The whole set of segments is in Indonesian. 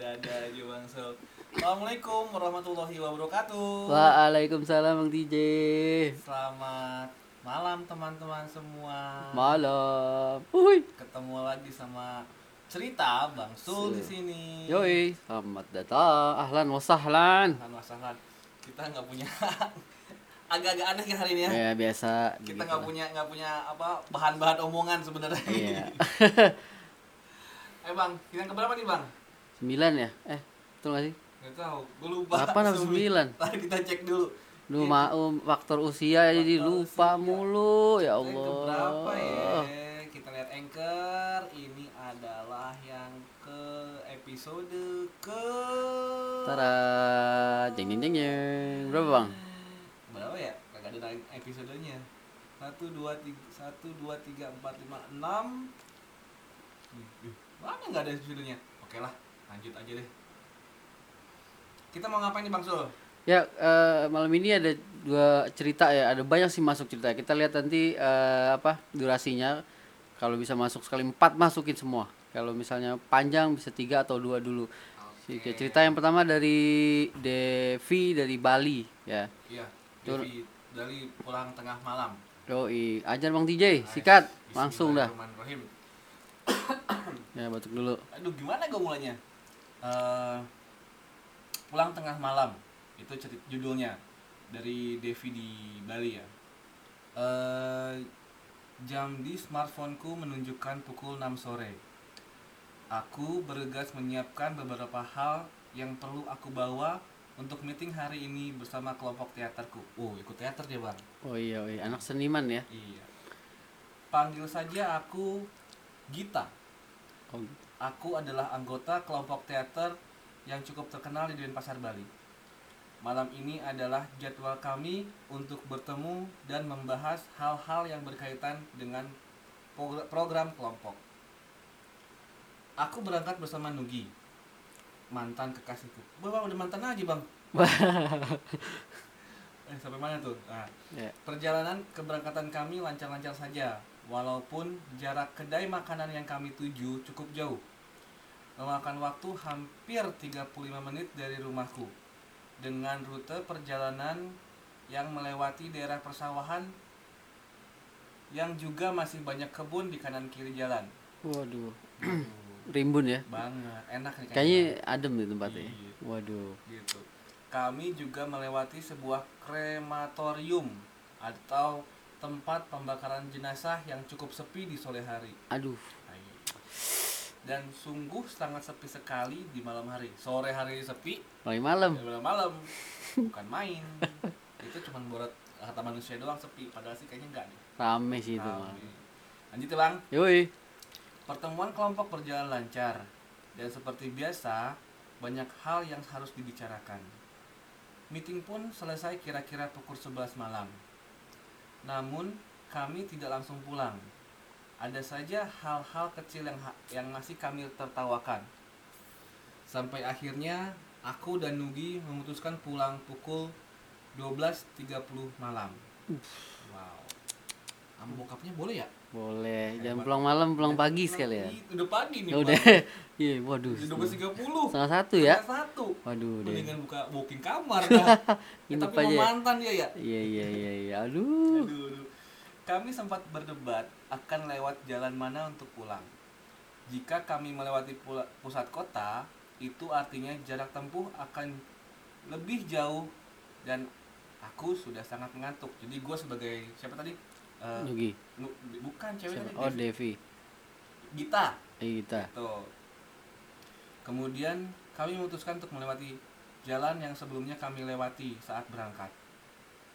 ada-ada aja Bang Sul. Assalamualaikum warahmatullahi wabarakatuh. Waalaikumsalam Bang DJ. Selamat malam teman-teman semua. Malam. Uhuy. Ketemu lagi sama cerita Bang Sul di sini. Yoi, selamat datang. Ahlan wa sahlan. Ahlan wa sahlan. Kita nggak punya agak-agak aneh ya hari ini ya. Ya biasa. Kita nggak punya nggak punya apa bahan-bahan omongan sebenarnya. Iya. eh Bang, kita keberapa nih Bang? Sembilan ya? Eh, betul gak sih? Gak tahu, gue lupa. Delapan apa Sembilan. sembilan? Tadi kita cek dulu. Lu mau faktor usia jadi Faktor lupa usia. mulu ya Kita yang Allah. keberapa ya? Kita lihat anchor. Ini adalah yang ke episode ke Tara, jeng jeng jeng jeng. Berapa bang? berapa ya? Kagak ada episodenya. Satu dua tiga satu dua tiga empat lima enam. Ih, ih, Mana nggak ada episodenya? Oke lah, lanjut aja deh. Kita mau ngapain nih Bang Sul? Ya eh, malam ini ada dua cerita ya. Ada banyak sih masuk cerita. Kita lihat nanti eh, apa durasinya. Kalau bisa masuk sekali empat masukin semua. Kalau misalnya panjang bisa tiga atau dua dulu. Oke. cerita yang pertama dari Devi dari Bali ya. Iya, Betul. dari, pulang tengah malam. Doi, ajar Bang DJ, sikat, langsung dah. Ya batuk dulu. Aduh, gimana gue mulainya? Eh, pulang tengah malam, itu cerit judulnya dari Devi di Bali ya. Eh, jam di smartphoneku menunjukkan pukul 6 sore. Aku bergegas menyiapkan beberapa hal yang perlu aku bawa untuk meeting hari ini bersama kelompok teaterku. Oh, ikut teater dia bang. Oh iya, oh iya. anak seniman ya. Iya. Panggil saja aku Gita. Oh, Aku adalah anggota kelompok teater yang cukup terkenal di Denpasar, Bali. Malam ini adalah jadwal kami untuk bertemu dan membahas hal-hal yang berkaitan dengan progr- program kelompok. Aku berangkat bersama Nugi, mantan kekasihku. Bapak udah mantan aja bang. eh, sampai mana tuh? Nah, ya. Perjalanan keberangkatan kami lancar-lancar saja, walaupun jarak kedai makanan yang kami tuju cukup jauh. Memakan waktu hampir 35 menit dari rumahku. Dengan rute perjalanan yang melewati daerah persawahan yang juga masih banyak kebun di kanan kiri jalan. Waduh, Gitu. rimbun ya. banget, enak nih Kayaknya adem nih tempatnya. Iya. Waduh. gitu. Kami juga melewati sebuah krematorium atau tempat pembakaran jenazah yang cukup sepi di sore hari. Aduh, Dan sungguh sangat sepi sekali di malam hari. Sore hari sepi, paling malam. ya malam malam bukan main. Itu cuma buat kata manusia doang sepi, padahal sih kayaknya enggak nih. Rame sih itu mah. Lanjut ya, Bang. Yoi. Pertemuan kelompok berjalan lancar dan seperti biasa banyak hal yang harus dibicarakan. Meeting pun selesai kira-kira pukul 11 malam. Namun kami tidak langsung pulang. Ada saja hal-hal kecil yang yang masih kami tertawakan. Sampai akhirnya aku dan Nugi memutuskan pulang pukul 12.30 malam. Wow. Sama bokapnya boleh ya? Boleh. Jangan Hebat. pulang malam, pulang pagi sekali ya. Udah pagi nih. Udah. Iya, waduh. Udah 12.30. Setengah satu ya. Setengah satu. Waduh deh. Mendingan buka booking kamar dah. Ya, tapi aja ya. mantan dia ya. Iya, iya, iya, iya. Aduh. Aduh, aduh. Kami sempat berdebat akan lewat jalan mana untuk pulang. Jika kami melewati pusat kota, itu artinya jarak tempuh akan lebih jauh dan aku sudah sangat mengantuk. Jadi gue sebagai siapa tadi? Eh, Nugi. nu- bukan cewek Siapa? tadi. Oh, Devi. Gita. Eh, kita. Tuh. Kemudian kami memutuskan untuk melewati jalan yang sebelumnya kami lewati saat berangkat.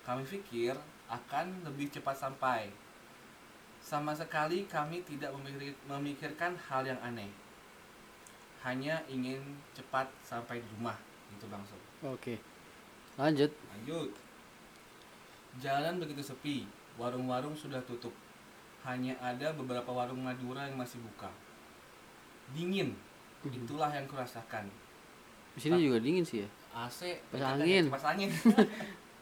Kami pikir akan lebih cepat sampai. Sama sekali kami tidak memikir- memikirkan hal yang aneh. Hanya ingin cepat sampai di rumah, gitu langsung. Oke. Lanjut. Lanjut. Jalan begitu sepi, warung-warung sudah tutup. Hanya ada beberapa warung Madura yang masih buka. Dingin, itulah yang kurasakan. Di sini juga dingin sih ya. AC, Pas angin. Pas angin.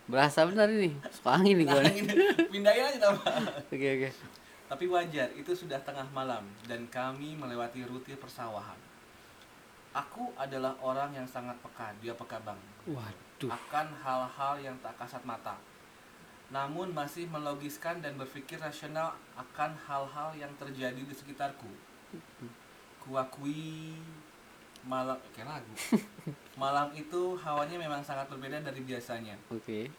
Berasa benar ini. Suka angin nih. Angin. Pindahin aja tau. Oke, oke. Tapi wajar, itu sudah tengah malam dan kami melewati rute persawahan. Aku adalah orang yang sangat peka, dia peka bang, Waduh. akan hal-hal yang tak kasat mata. Namun masih melogiskan dan berpikir rasional akan hal-hal yang terjadi di sekitarku. Kuakui malam kayak lagu. malam itu hawanya memang sangat berbeda dari biasanya. Oke.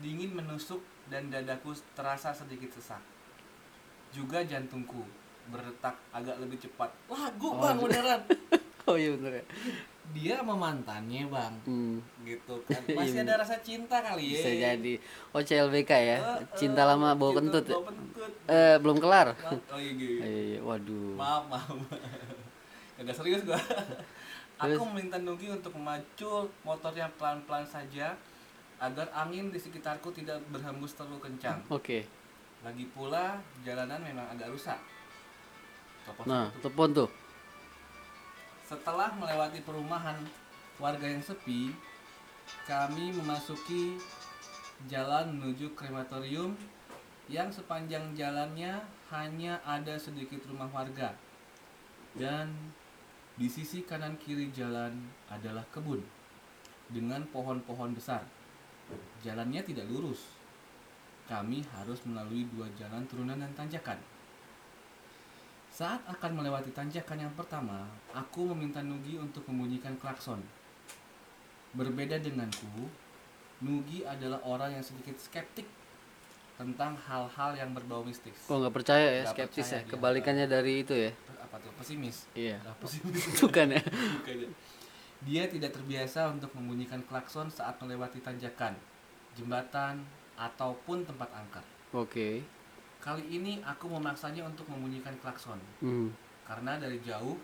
Dingin menusuk dan dadaku terasa sedikit sesak. Juga jantungku berdetak agak lebih cepat. Lagu Oh, bang iya. beneran. Oh iya bener ya. Dia sama mantannya bang, Hmm, gitu kan. Iya, Masih ada rasa cinta kali ya. bisa jadi. Oh CLBK ya. Eh, eh, Cinta lama bau gitu, kentut. ya? Bau kentut. Eh belum kelar. Oh iya, iya. Iya, iya. Waduh. Maaf, maaf. Kagak serius gua. Terus? Aku meminta Nugi untuk memacu motornya pelan-pelan saja agar angin di sekitarku tidak berhembus terlalu kencang. Oke. Lagi pula jalanan memang agak rusak. Telepon Nah, satu. telepon tuh. Setelah melewati perumahan warga yang sepi, kami memasuki jalan menuju krematorium yang sepanjang jalannya hanya ada sedikit rumah warga. Dan di sisi kanan kiri jalan adalah kebun dengan pohon-pohon besar. Jalannya tidak lurus. Kami harus melalui dua jalan turunan dan tanjakan. Saat akan melewati tanjakan yang pertama, aku meminta Nugi untuk membunyikan klakson. Berbeda denganku, Nugi adalah orang yang sedikit skeptik tentang hal-hal yang berbau mistis. Kok nggak percaya ya, Nggak skeptis percaya ya. dia. Kebalikannya dari itu ya. Apa tuh? Pesimis. Iya. Nah, pesimis. Bukan ya. Bukannya. Dia tidak terbiasa untuk membunyikan klakson saat melewati tanjakan, jembatan, ataupun tempat angker. Oke. Kali ini aku memaksanya untuk membunyikan klakson. Hmm. Karena dari jauh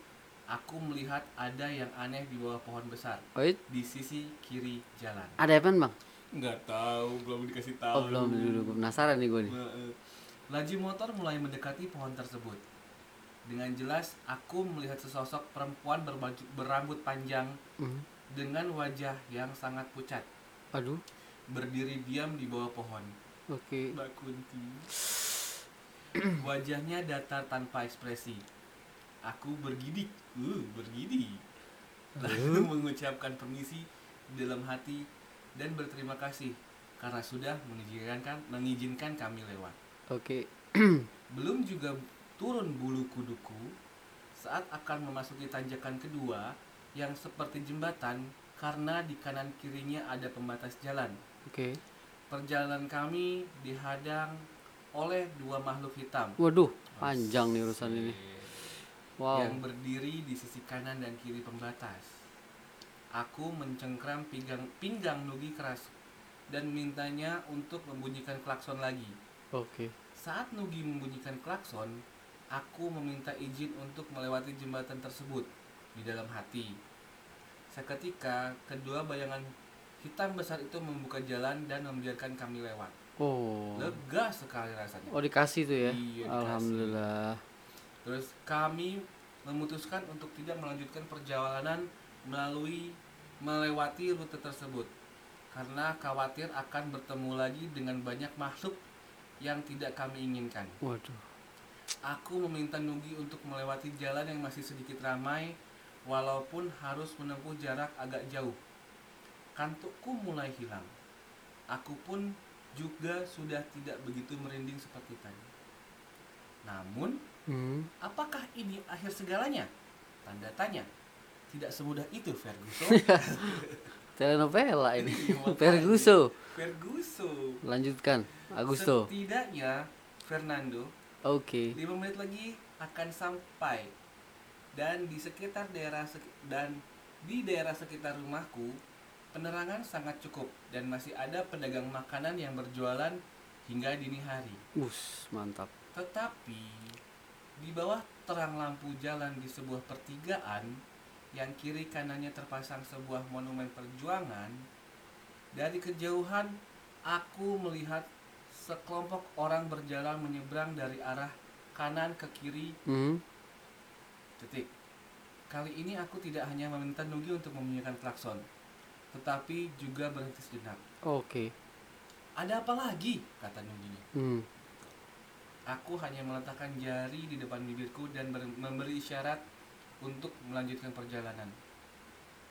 aku melihat ada yang aneh di bawah pohon besar Oh, it- di sisi kiri jalan. ada apa bang? Nggak tahu, belum dikasih tahu. Oh belum dulu. Gua Penasaran nih gue nih. Heeh. Laju motor mulai mendekati pohon tersebut. Dengan jelas aku melihat sesosok perempuan berbaju berambut panjang Hmm. dengan wajah yang sangat pucat Aduh. Berdiri diam di bawah pohon. Oke. Mbak Kunti. Wajahnya datar tanpa ekspresi. Aku bergidik, uh, bergidik. Lalu mengucapkan permisi dalam hati dan berterima kasih karena sudah mengizinkan mengizinkan kami lewat. Oke. Belum juga turun bulu kuduku saat akan memasuki tanjakan kedua yang seperti jembatan karena di kanan kirinya ada pembatas jalan. Oke. Perjalanan kami dihadang oleh dua makhluk hitam Waduh, panjang nih urusan ini. Wow. yang berdiri di sisi kanan dan kiri pembatas. Aku mencengkram pinggang, pinggang Nugi keras dan mintanya untuk membunyikan klakson lagi. Oke. Saat Nugi membunyikan klakson, aku meminta izin untuk melewati jembatan tersebut di dalam hati. Seketika, kedua bayangan hitam besar itu membuka jalan dan membiarkan kami lewat. Oh. Lega sekali rasanya. Oh dikasih tuh ya. Iya, dikasih. Alhamdulillah. Terus kami memutuskan untuk tidak melanjutkan perjalanan melalui melewati rute tersebut karena khawatir akan bertemu lagi dengan banyak makhluk yang tidak kami inginkan. Waduh. Aku meminta Nugi untuk melewati jalan yang masih sedikit ramai walaupun harus menempuh jarak agak jauh. Kantukku mulai hilang. Aku pun juga sudah tidak begitu merinding seperti tadi. Namun, Hmm. Apakah ini akhir segalanya? Tanda tanya. Tidak semudah itu, Ferguson. Telenovela ini. Iya, makanya. Ferguso. Lanjutkan. Agusto. Setidaknya, Fernando, Oke. 5 menit lagi akan sampai. Dan di sekitar daerah sek- dan di daerah sekitar rumahku, penerangan sangat cukup dan masih ada pedagang makanan yang berjualan hingga dini hari. Us, mantap. Tetapi di bawah terang lampu jalan di sebuah pertigaan yang kiri kanannya terpasang sebuah monumen perjuangan, dari kejauhan aku melihat sekelompok orang berjalan menyeberang dari arah kanan ke kiri. Hmm. Titik. Kali ini aku tidak hanya meminta Nugi untuk membunyikan klakson, tetapi juga berhenti sejenak. Oke. Ada apa lagi? kata Nugi. Hmm. Aku hanya meletakkan jari di depan bibirku dan ber- memberi isyarat untuk melanjutkan perjalanan.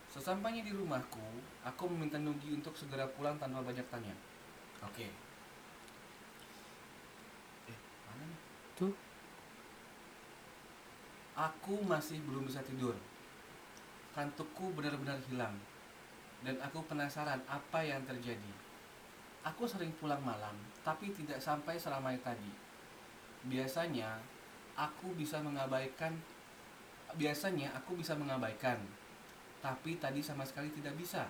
Sesampainya di rumahku, aku meminta Nugi untuk segera pulang tanpa banyak tanya. Oke. Eh, mana nih? Tuh. Aku masih belum bisa tidur. Kantukku benar-benar hilang. Dan aku penasaran apa yang terjadi. Aku sering pulang malam, tapi tidak sampai seramai tadi. Biasanya, aku bisa mengabaikan biasanya aku bisa mengabaikan, tapi tadi sama sekali tidak bisa.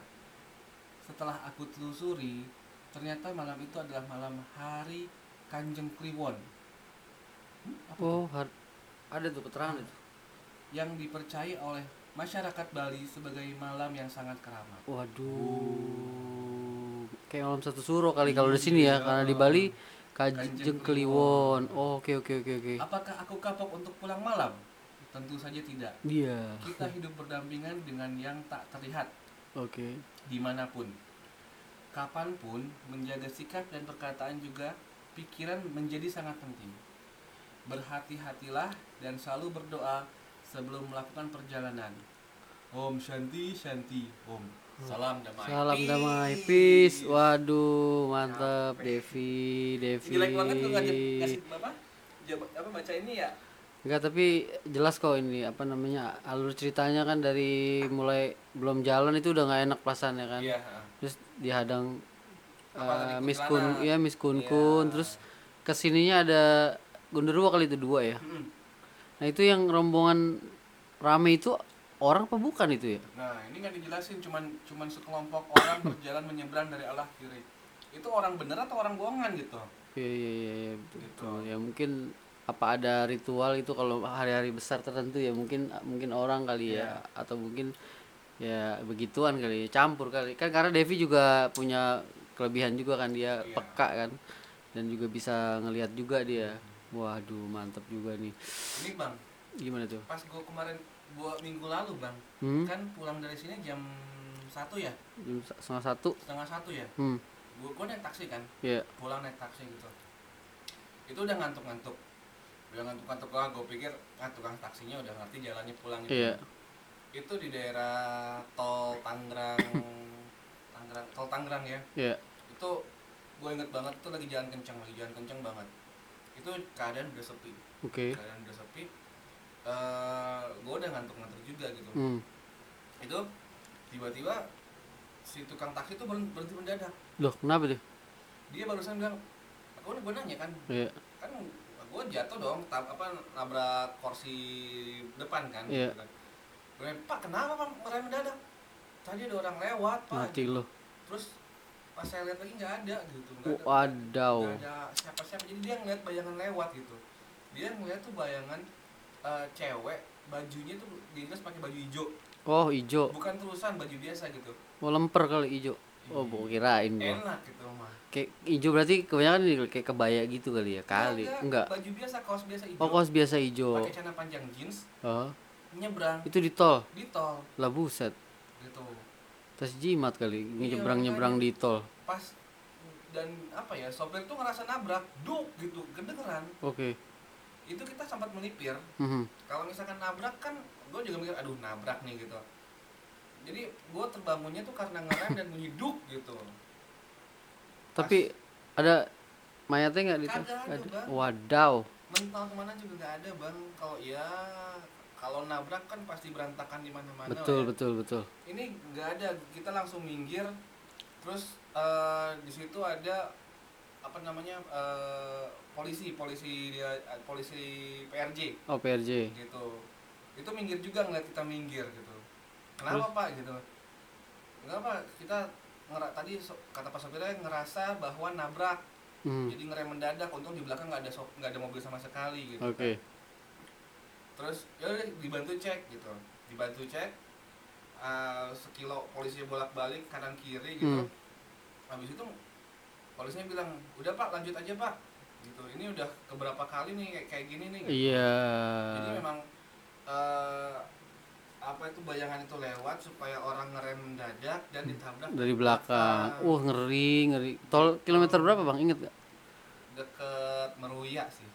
Setelah aku telusuri, ternyata malam itu adalah malam hari Kanjeng Kliwon. Hmm, apa? Oh, ada tuh keterangan itu. yang dipercaya oleh masyarakat Bali sebagai malam yang sangat keramat. Waduh. Kayak malam satu suro kali kalau di sini ya, Iya. karena di Bali Kanjeng Kliwon. Oke oke oke oke. Apakah aku kapok untuk pulang malam? Tentu saja tidak. Iya. Kita hidup berdampingan dengan yang tak terlihat Oke. di mana pun. Kapan pun, menjaga sikap dan perkataan juga pikiran menjadi sangat penting. Berhati-hatilah dan selalu berdoa sebelum melakukan perjalanan. Om Shanti Shanti Om. Salam damai. Salam damai, peace. Waduh, mantap Devi, Devi. Jelek banget tuh ngasih ngasih apa? Jawab- apa baca ini ya? Enggak, tapi jelas kok ini apa namanya alur ceritanya kan dari mulai belum jalan itu udah nggak enak perasaannya kan. Iya. Terus dihadang Apa tadi, eh, Miss Kun, kuntilanak? ya Miss Kun Kun. Iya. Terus ke sininya ada Gundurwo kali itu dua ya. Mm-mm. Nah itu yang rombongan rame itu orang apa bukan itu ya? Nah, ini nggak dijelasin cuman cuman sekelompok orang berjalan menyeberang dari Allah kiri. Itu orang bener atau orang bohongan gitu? Iya iya iya iya, betul, Gitu. Ya mungkin apa ada ritual itu kalau hari-hari besar tertentu ya mungkin mungkin orang kali ya atau mungkin ya begituan kali ya campur kali kan karena Devi juga punya kelebihan juga kan dia Iya. peka kan dan juga bisa ngelihat juga dia waduh mantap juga nih. Ini bang, gimana tuh? Pas gua kemarin gua minggu lalu bang, hmm? Kan pulang dari sini jam satu ya, jam setengah satu. Setengah satu ya. hmm. Gua, gua naik taksi kan, ya pulang naik taksi gitu. Itu udah ngantuk-ngantuk, udah ngantuk-ngantuk lah. Gue pikir ah tukang taksinya udah ngerti jalannya pulang gitu. iya. Itu di daerah tol Tangerang, Tangerang, tol Tangerang ya. iya. Itu gue inget banget itu lagi jalan kencang lagi jalan kencang banget itu keadaan udah sepi. Oke. Keadaan udah sepi eh gue udah ngantuk-ngantuk juga gitu. Hmm. Itu tiba-tiba si tukang taksi itu berhenti, mendadak. Loh kenapa deh dia barusan bilang aku gue nanya kan. Iya. Kan gue jatuh dong tab, apa nabrak kursi depan kan Iya. gitu kan. Nanya, pak kenapa pak? Merem mendadak. Tadi ada orang lewat pak. Mati lo terus pas saya lihat lagi nggak ada gitu nggak ada wadaw ada siapa-siapa jadi dia ngeliat bayangan lewat gitu dia ngeliat tuh bayangan eh, cewek bajunya tuh diikas pakai baju hijau oh ijo bukan terusan baju biasa gitu Oh lemper kali ijo. Oh, gua kirain gua. enak gitu mah Kayak ijo berarti kebanyakan kayak kebaya gitu kali ya. Kali. Enggak. baju biasa kaos biasa hijau Oh, kaos biasa ijo. pakai celana panjang jeans Oh, nyebrang itu di tol. di tol Lah buset. gitu Tas jimat kali Iya, nyebrang-nyebrang di tol. pas dan apa ya sopir tuh ngerasa nabrak duk gitu kedengeran Oke. itu kita sempat melipir Mhm. kalau misalkan nabrak kan gue juga mikir aduh nabrak nih gitu jadi gue terbangunnya tuh karena ngerem dan bunyi duk gitu Tapi ada mayatnya nggak di ada, Ada. Wadaw. mental ke mana juga nggak ada bang kalau ya kalau nabrak kan pasti berantakan di mana-mana Betul, ya. betul, betul. ini nggak ada kita langsung minggir terus eh, di situ ada apa namanya eh, polisi polisi dia eh, polisi PRJ Oh, PRJ. gitu itu minggir juga ngeliat kita minggir gitu kenapa pak gitu kenapa kita ngera tadi so- kata pak sopirnya ngerasa bahwa nabrak Hmm. jadi ngerem mendadak untung di belakang nggak ada nggak ada mobil sama sekali gitu Oke. Terus ya udah dibantu cek gitu dibantu cek eh, sekilo polisi bolak balik kanan kiri gitu Hmm. habis itu polisinya bilang udah pak lanjut aja pak gitu ini udah keberapa kali nih kayak, kayak gini nih gitu. Iya. jadi memang eh, apa itu bayangan itu lewat supaya orang ngerem mendadak dan ditabrak Dari belakang. Wah, ngeri, ngeri. Tol kilometer berapa, Bang? Ingat gak? deket Meruya sih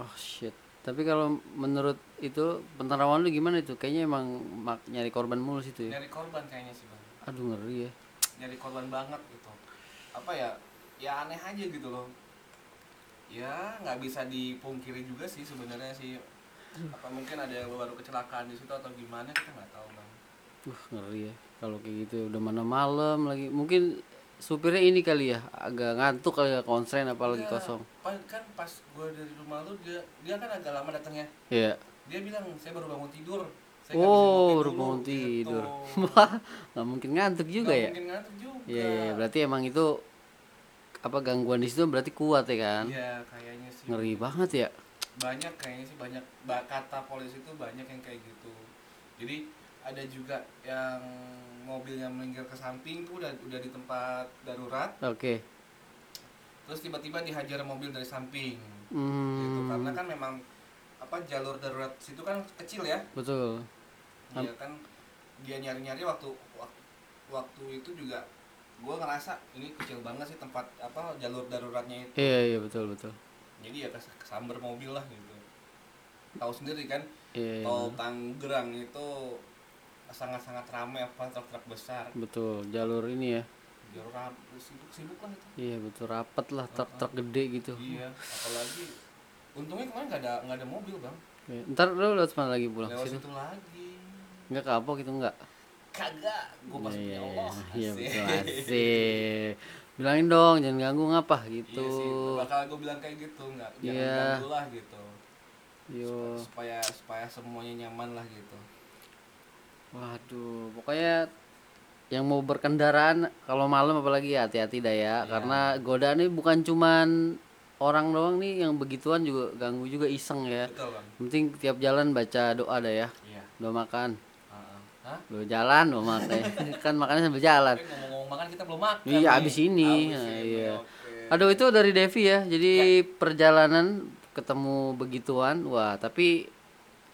Oh, shit. Tapi kalau menurut itu penerawan lu gimana itu? Kayaknya emang mak- nyari korban mulu situ ya. nyari korban kayaknya sih bang Aduh ngeri ya. nyari korban banget gitu apa ya ya aneh aja gitu loh ya nggak bisa dipungkiri juga sih sebenarnya sih apa mungkin ada yang baru kecelakaan di situ atau gimana kita nggak tahu bang Wah ngeri ya. Kalau kayak gitu udah mana malam lagi. Mungkin supirnya ini kali ya agak ngantuk kali ya konsen apalagi Iya, kosong. kan pas gue dari rumah lu dia dia kan agak lama datangnya Iya. dia bilang saya baru bangun tidur saya Oh, baru dulu," bangun tidur. gitu. Wah, nggak mungkin ngantuk juga Nggak ya. mungkin ngantuk juga Iya, iya, berarti emang itu apa gangguan di situ berarti kuat ya kan? Iya, kayaknya sih Ngeri banget ya. banyak kayaknya sih banyak ba- kata polisi itu banyak yang kayak gitu jadi ada juga yang mobilnya melinggir ke samping tuh udah udah di tempat darurat. Oke. terus tiba-tiba dihajar mobil dari samping. Gitu Hmm, karena kan memang apa jalur darurat situ kan kecil ya. Betul. Dia kan dia nyari-nyari waktu waktu, waktu itu juga gue ngerasa ini kecil banget sih tempat apa jalur daruratnya itu. Iya, iya betul betul. jadi ya kes- kesamber mobil lah gitu. Tahu sendiri kan Iya, iya, tol Tanggerang itu sangat-sangat ramai apa truk-truk besar betul. Jalur ini ya. jalur ram- sibuk-sibuk lah itu Iya betul rapat lah truk-truk gede gitu. iya apalagi untungnya kemarin nggak ada nggak ada mobil bang Oke, Ntar lu lewat mana lagi pulang lewat situ? lagi Enggak kapok itu enggak? kagak gue pas Iya, punya iya, Allah iya Asik. betul asik. Bilangin dong jangan ganggu ngapa gitu. iya sih bakal gue bilang kayak gitu nggak jangan Iya. ganggu lah gitu Yo. supaya supaya semuanya nyaman lah gitu Waduh, pokoknya yang mau berkendaraan kalau malam apalagi ya hati-hati dah ya, Iya. karena godaan ini bukan cuman orang doang nih yang begituan juga ganggu juga iseng ya. betul bang Penting tiap jalan baca doa dah ya. iya Doa makan. Hah? Lo jalan doa makan. kan makannya sambil jalan. Ngomong-ngomong makan kita belum makan Iya, nih. abis ini. Abis Nah, ini, iya. oke. Aduh itu dari Devi ya. Jadi perjalanan ketemu begituan, wah tapi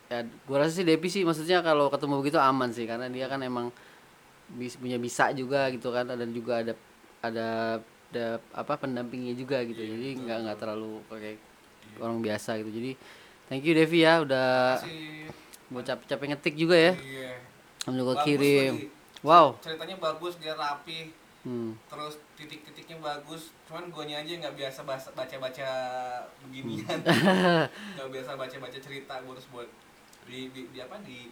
ya gua rasa sih Devi sih maksudnya kalau ketemu begitu aman sih karena dia kan emang bis, punya bisa juga gitu kan dan juga ada ada ada apa pendampingnya juga gitu. jadi nggak nggak terlalu kayak orang biasa gitu. Jadi thank you Devi ya udah mau capek-capek ngetik juga ya. Gua Bagus kirim. lagi. Wow. Ceritanya bagus, dia rapi, Hmm. terus titik-titiknya bagus. Cuman guanya aja nggak biasa bas- baca-baca beginian. Nggak biasa baca-baca cerita gue harus buat di, di, di apa di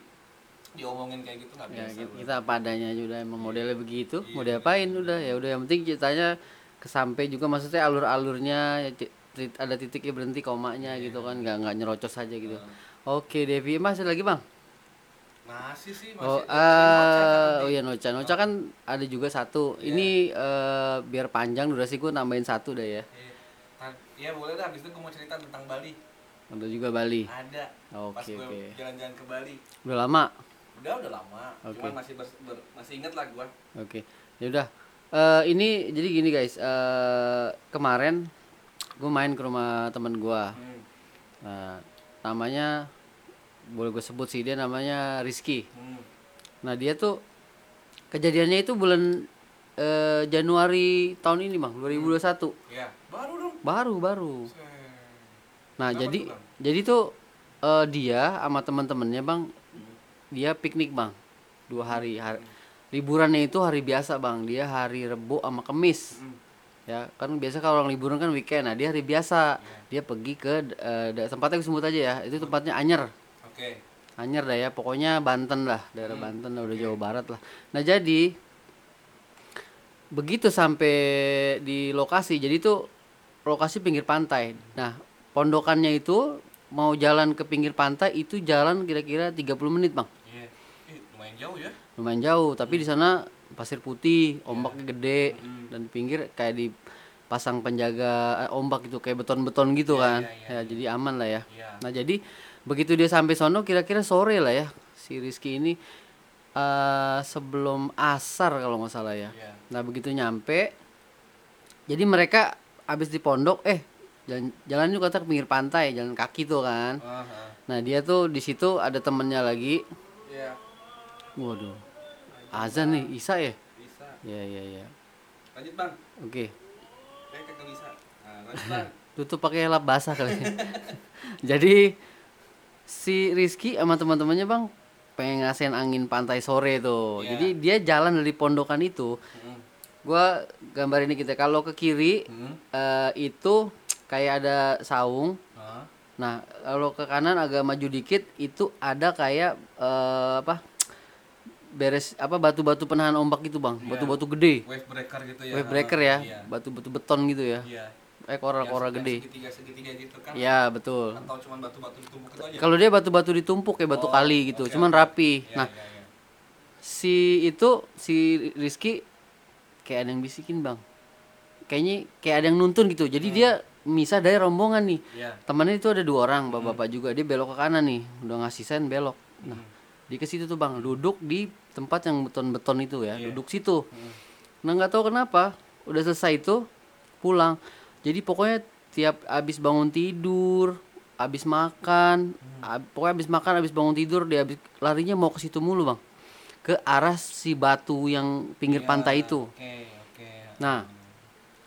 diomongin kayak gitu nggak ya biasa. kita, gua. kita apa adanya aja udah emang modelnya begitu Iya, mau diapain udah ya udah yang penting ceritanya kesampai juga maksudnya alur-alurnya ya, ada titiknya berhenti komanya Iya. gitu kan nggak nggak nyerocos aja gitu oke Devi masih lagi bang Masih sih masih. oh ini eh Noca oh kan ya Noca Noca kan ada juga satu Iya. ini eh, biar panjang durasi gue nambahin satu dah ya Iya. Iya boleh dah, habis itu gue mau cerita tentang Bali. Ada juga Bali Ada. Pas oke gue oke jalan-jalan ke Bali. udah lama Udah udah lama, Oke. cuman masih bers- ber- masih inget lah gue. Oke, ya udah. Eh, ini jadi gini guys. eh kemarin gue main ke rumah temen gue. Hmm. Nah, namanya boleh gue sebut sih dia namanya Rizky. Hmm. Nah dia tuh kejadiannya itu bulan eh, Januari tahun ini bang, 2021. Ya, baru dong. Baru baru. Set. Nah Kenapa jadi tuh, Bang? jadi tuh eh, dia sama teman-temannya bang, dia piknik bang, dua hari. hari liburannya itu hari biasa bang, dia hari Rebo sama Kemis. Hmm. ya kan biasa kalau orang liburan kan weekend nah dia hari biasa Iya. dia pergi ke eh, da- tempatnya sebut aja ya itu tempatnya Anyer Oke. Anyer dah ya pokoknya Banten lah daerah Hmm. Banten lah udah Jawa Barat lah nah jadi begitu sampai di lokasi jadi itu lokasi pinggir pantai nah pondokannya itu mau jalan ke pinggir pantai itu jalan kira-kira 30 menit bang Iya. Ih, lumayan jauh ya. lumayan jauh tapi di sana pasir putih ombaknya gede Mm. dan pinggir kayak dipasang penjaga eh, ombak gitu kayak beton-beton gitu Iya, kan iya, iya, ya jadi aman lah ya Iya. nah jadi begitu dia sampai sono kira-kira sore lah ya si Rizky ini eh sebelum asar kalau nggak salah ya Iya. nah begitu nyampe jadi mereka habis di pondok eh jalan jalan kata ke pinggir pantai jalan kaki tuh kan Aha. nah dia tuh di situ ada temennya lagi Iya. waduh azan nih Isa ya Bisa. ya ya ya Lanjut, Bang. oke kagak bisa. Nah, lanjut, Bang. tutup pakai lap basah kali jadi si Rizky sama teman-temannya bang pengen ngasihin angin pantai sore tuh. Iya. Jadi dia jalan dari pondokan itu. Mm-mm. Gua gambar ini kita kalau ke kiri Hmm. eh, itu kayak ada saung. Hah? Nah kalau ke kanan agak maju dikit itu ada kayak eh, apa beres apa batu-batu penahan ombak gitu bang. Iya. Batu-batu gede. Wave breaker gitu ya. Wave breaker ya. Iya. Batu-batu beton gitu ya. Iya. Eh yang gede. Segitiga segitiga gitu kan. Ya betul. Atau cuma batu-batu ditumpuk itu aja. Kalau dia batu-batu ditumpuk kayak batu Oh, kali gitu, oke, cuman rapi. Iya, Nah, iya, iya. si itu si Rizky kayak ada yang bisikin bang. Kayaknya kayak ada yang nuntun gitu. Jadi dia misah dari rombongan nih. Iya. Temannya itu ada dua orang, bapak-bapak juga. Dia belok ke kanan nih, udah ngasih sen belok. Nah, dia ke situ tuh bang, duduk di tempat yang beton-beton itu ya, Iya. duduk situ. Hmm. Nah nggak tahu kenapa, udah selesai itu pulang. Jadi pokoknya tiap abis bangun tidur, abis makan, ab- pokoknya abis makan, abis bangun tidur, dia abis larinya mau ke situ mulu bang, ke arah si batu yang pinggir Iya, pantai itu. Oke, oke. Nah,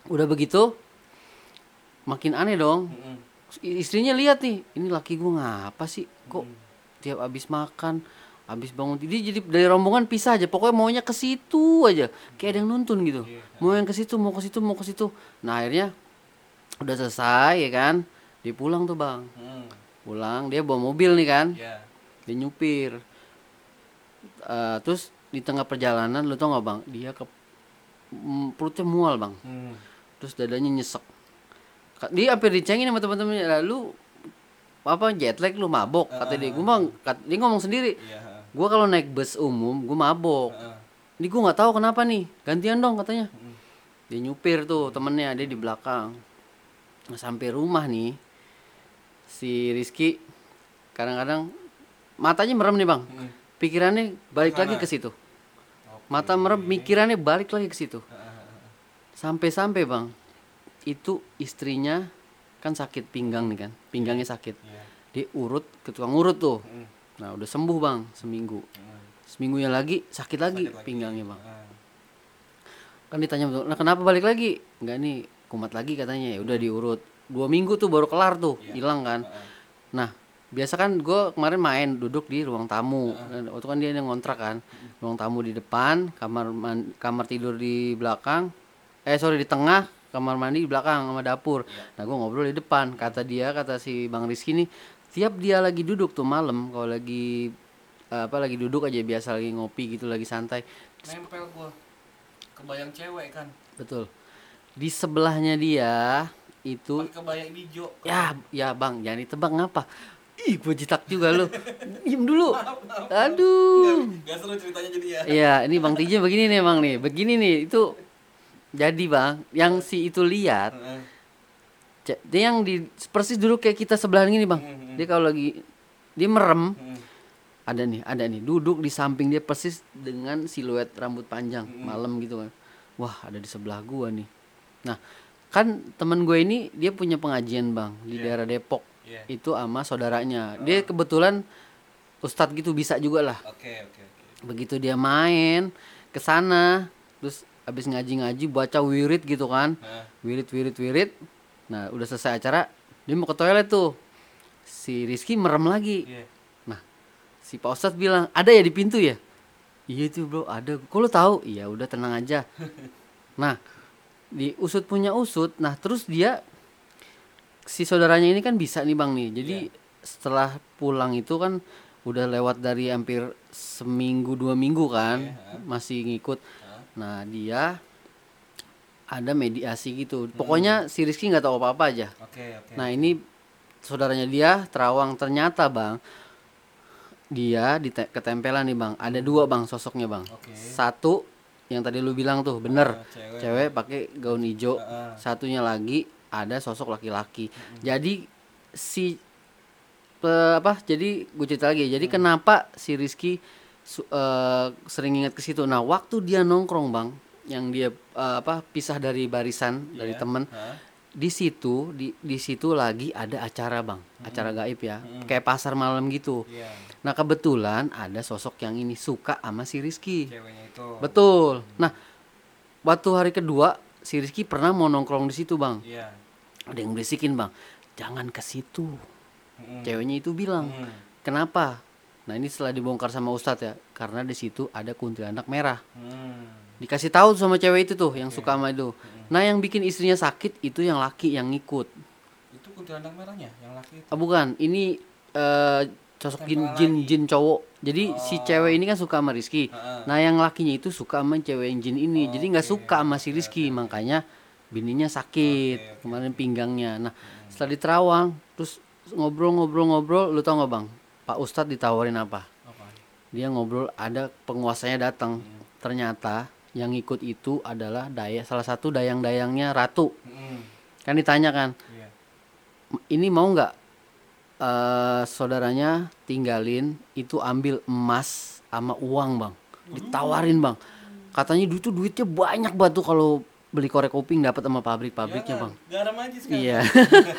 udah begitu, makin aneh dong. Mm-mm. I- Istrinya lihat nih, ini laki gua ngapa sih? Kok tiap abis makan, abis bangun tidur, jadi dari rombongan pisah aja. Pokoknya maunya ke situ aja, kayak ada yang nuntun gitu. Iya. Mau yang ke situ, mau ke situ, mau ke situ. Nah akhirnya udah selesai ya kan, dia pulang tuh bang. Hmm. Pulang, dia bawa mobil nih kan, Iya. dia nyupir. Eh, terus di tengah perjalanan, lu tau gak bang, dia ke mm, perutnya mual bang Hmm. terus dadanya nyesek dia hampir dicengin sama teman-temannya lalu apa jet lag lu mabok kata dia. Gue mah kat- dia ngomong sendiri. Iya. heeh. gue kalau naik bus umum gue mabok. Heeh. ini gue nggak tahu kenapa nih. Gantian dong katanya. Dia nyupir tuh temennya dia di belakang. Nah, sampai rumah nih si Rizky. Kadang-kadang matanya merem nih bang. Hmm. pikirannya balik lagi ke situ. Mata merem mikirannya balik lagi ke situ. Sampai-sampai bang itu istrinya kan sakit pinggang nih kan pinggangnya sakit. Iya. dia urut ke tukang urut tuh. Hmm. nah udah sembuh bang seminggu. Hmm. seminggunya lagi sakit lagi Sakit lagi. pinggangnya bang. Heeh. kan ditanya betul nah kenapa balik lagi? Nggak nih kumat lagi katanya. Ya udah diurut. Dua minggu tuh baru kelar tuh Iya. hilang kan. Heeh. nah biasa kan gue kemarin main duduk di ruang tamu. Dan waktu kan dia yang ngontrak kan ruang tamu di depan kamar man- kamar tidur di belakang. Eh sorry di tengah kamar mandi di belakang sama dapur nah gue ngobrol di depan kata dia kata si bang Rizky nih tiap dia lagi duduk tuh malam kalau lagi apa lagi duduk aja biasa lagi ngopi gitu lagi santai Nempel gua. Kebayang cewek kan. betul di sebelahnya dia itu Pakai kebaya hijau. Ya, ya bang, jangan ditebak ngapa? Ih, gue jitak juga lu. Diem dulu. Aduh. Gak seru ceritanya jadi ya. Iya, ini bang Tija begini nih bang nih, begini nih itu. Jadi bang, yang si itu lihat, dia yang di persis dulu kayak kita sebelahan gini bang. Dia kalau lagi dia merem, ada nih, ada nih, duduk di samping dia persis dengan siluet rambut panjang malam gitu kan. Wah, ada di sebelah gua nih. Nah, kan temen gue ini dia punya pengajian bang di daerah Depok. Iya. Itu sama saudaranya. Dia kebetulan ustadz gitu bisa juga lah. Oke, oke, oke. Begitu dia main ke sana, terus habis ngaji-ngaji baca wirid gitu kan. Wirid wirid wirid. Nah, udah selesai acara, dia mau ke toilet tuh. Si Rizky merem lagi. Iya. Nah, si Pak Ustadz bilang, "Ada ya di pintu ya?" Iya tuh, Bro, ada. Kok lu tahu? Iya, udah tenang aja. nah, di usut punya usut. Nah, terus dia si saudaranya ini kan bisa nih, Bang nih. Jadi setelah pulang itu kan udah lewat dari hampir seminggu dua minggu kan, masih ngikut. Nah, dia ada mediasi gitu. Pokoknya si Rizky nggak tahu apa-apa aja. Oke, oke. Nah ini saudaranya dia terawang ternyata bang dia di ketempelan nih bang ada dua bang sosoknya bang Oke. satu yang tadi lu bilang tuh bener Ah, cewek. cewek pakai gaun hijau Heeh. satunya lagi ada sosok laki-laki jadi si pe- apa jadi gue cerita lagi jadi kenapa si Rizky eh, sering ingat ke situ nah waktu dia nongkrong bang yang dia eh, apa pisah dari barisan dari Iya. temen Heeh. di situ di di situ lagi ada acara bang acara gaib ya kayak pasar malam gitu Iya. nah kebetulan ada sosok yang ini suka sama si Rizky Ceweknya itu. betul nah waktu hari kedua si Rizky pernah mau nongkrong di situ bang Iya. ada yang berisikin bang jangan ke situ Mm-mm. ceweknya itu bilang Mm. kenapa nah ini setelah dibongkar sama ustadz ya karena di situ ada kuntilanak merah. Hmm. dikasih tahu sama cewek itu tuh yang suka sama itu. Nah yang bikin istrinya sakit itu yang laki yang ngikut. Itu kuntilanak merahnya yang laki itu. Ah, bukan. Ini eh, sosok jin jin jin cowok. Jadi si cewek ini kan suka sama Rizky. Heeh. nah yang lakinya itu suka sama cewek yang jin ini. Jadi nggak Oke, suka sama si Rizky. Makanya bininya sakit kemarin pinggangnya. Nah setelah diterawang terus ngobrol-ngobrol-ngobrol lu tau nggak bang Pak Ustadz ditawarin apa? Apa? dia ngobrol ada penguasanya datang. Ternyata yang ikut itu adalah daya salah satu dayang-dayangnya ratu. Hmm. kan ditanya kan Iya. ini mau nggak eh saudaranya tinggalin itu ambil emas sama uang bang? Ditawarin bang. Katanya duit tuh duitnya banyak banget tuh kalau beli korek kuping dapat sama pabrik-pabriknya bang. Garam aja sekarang. iya.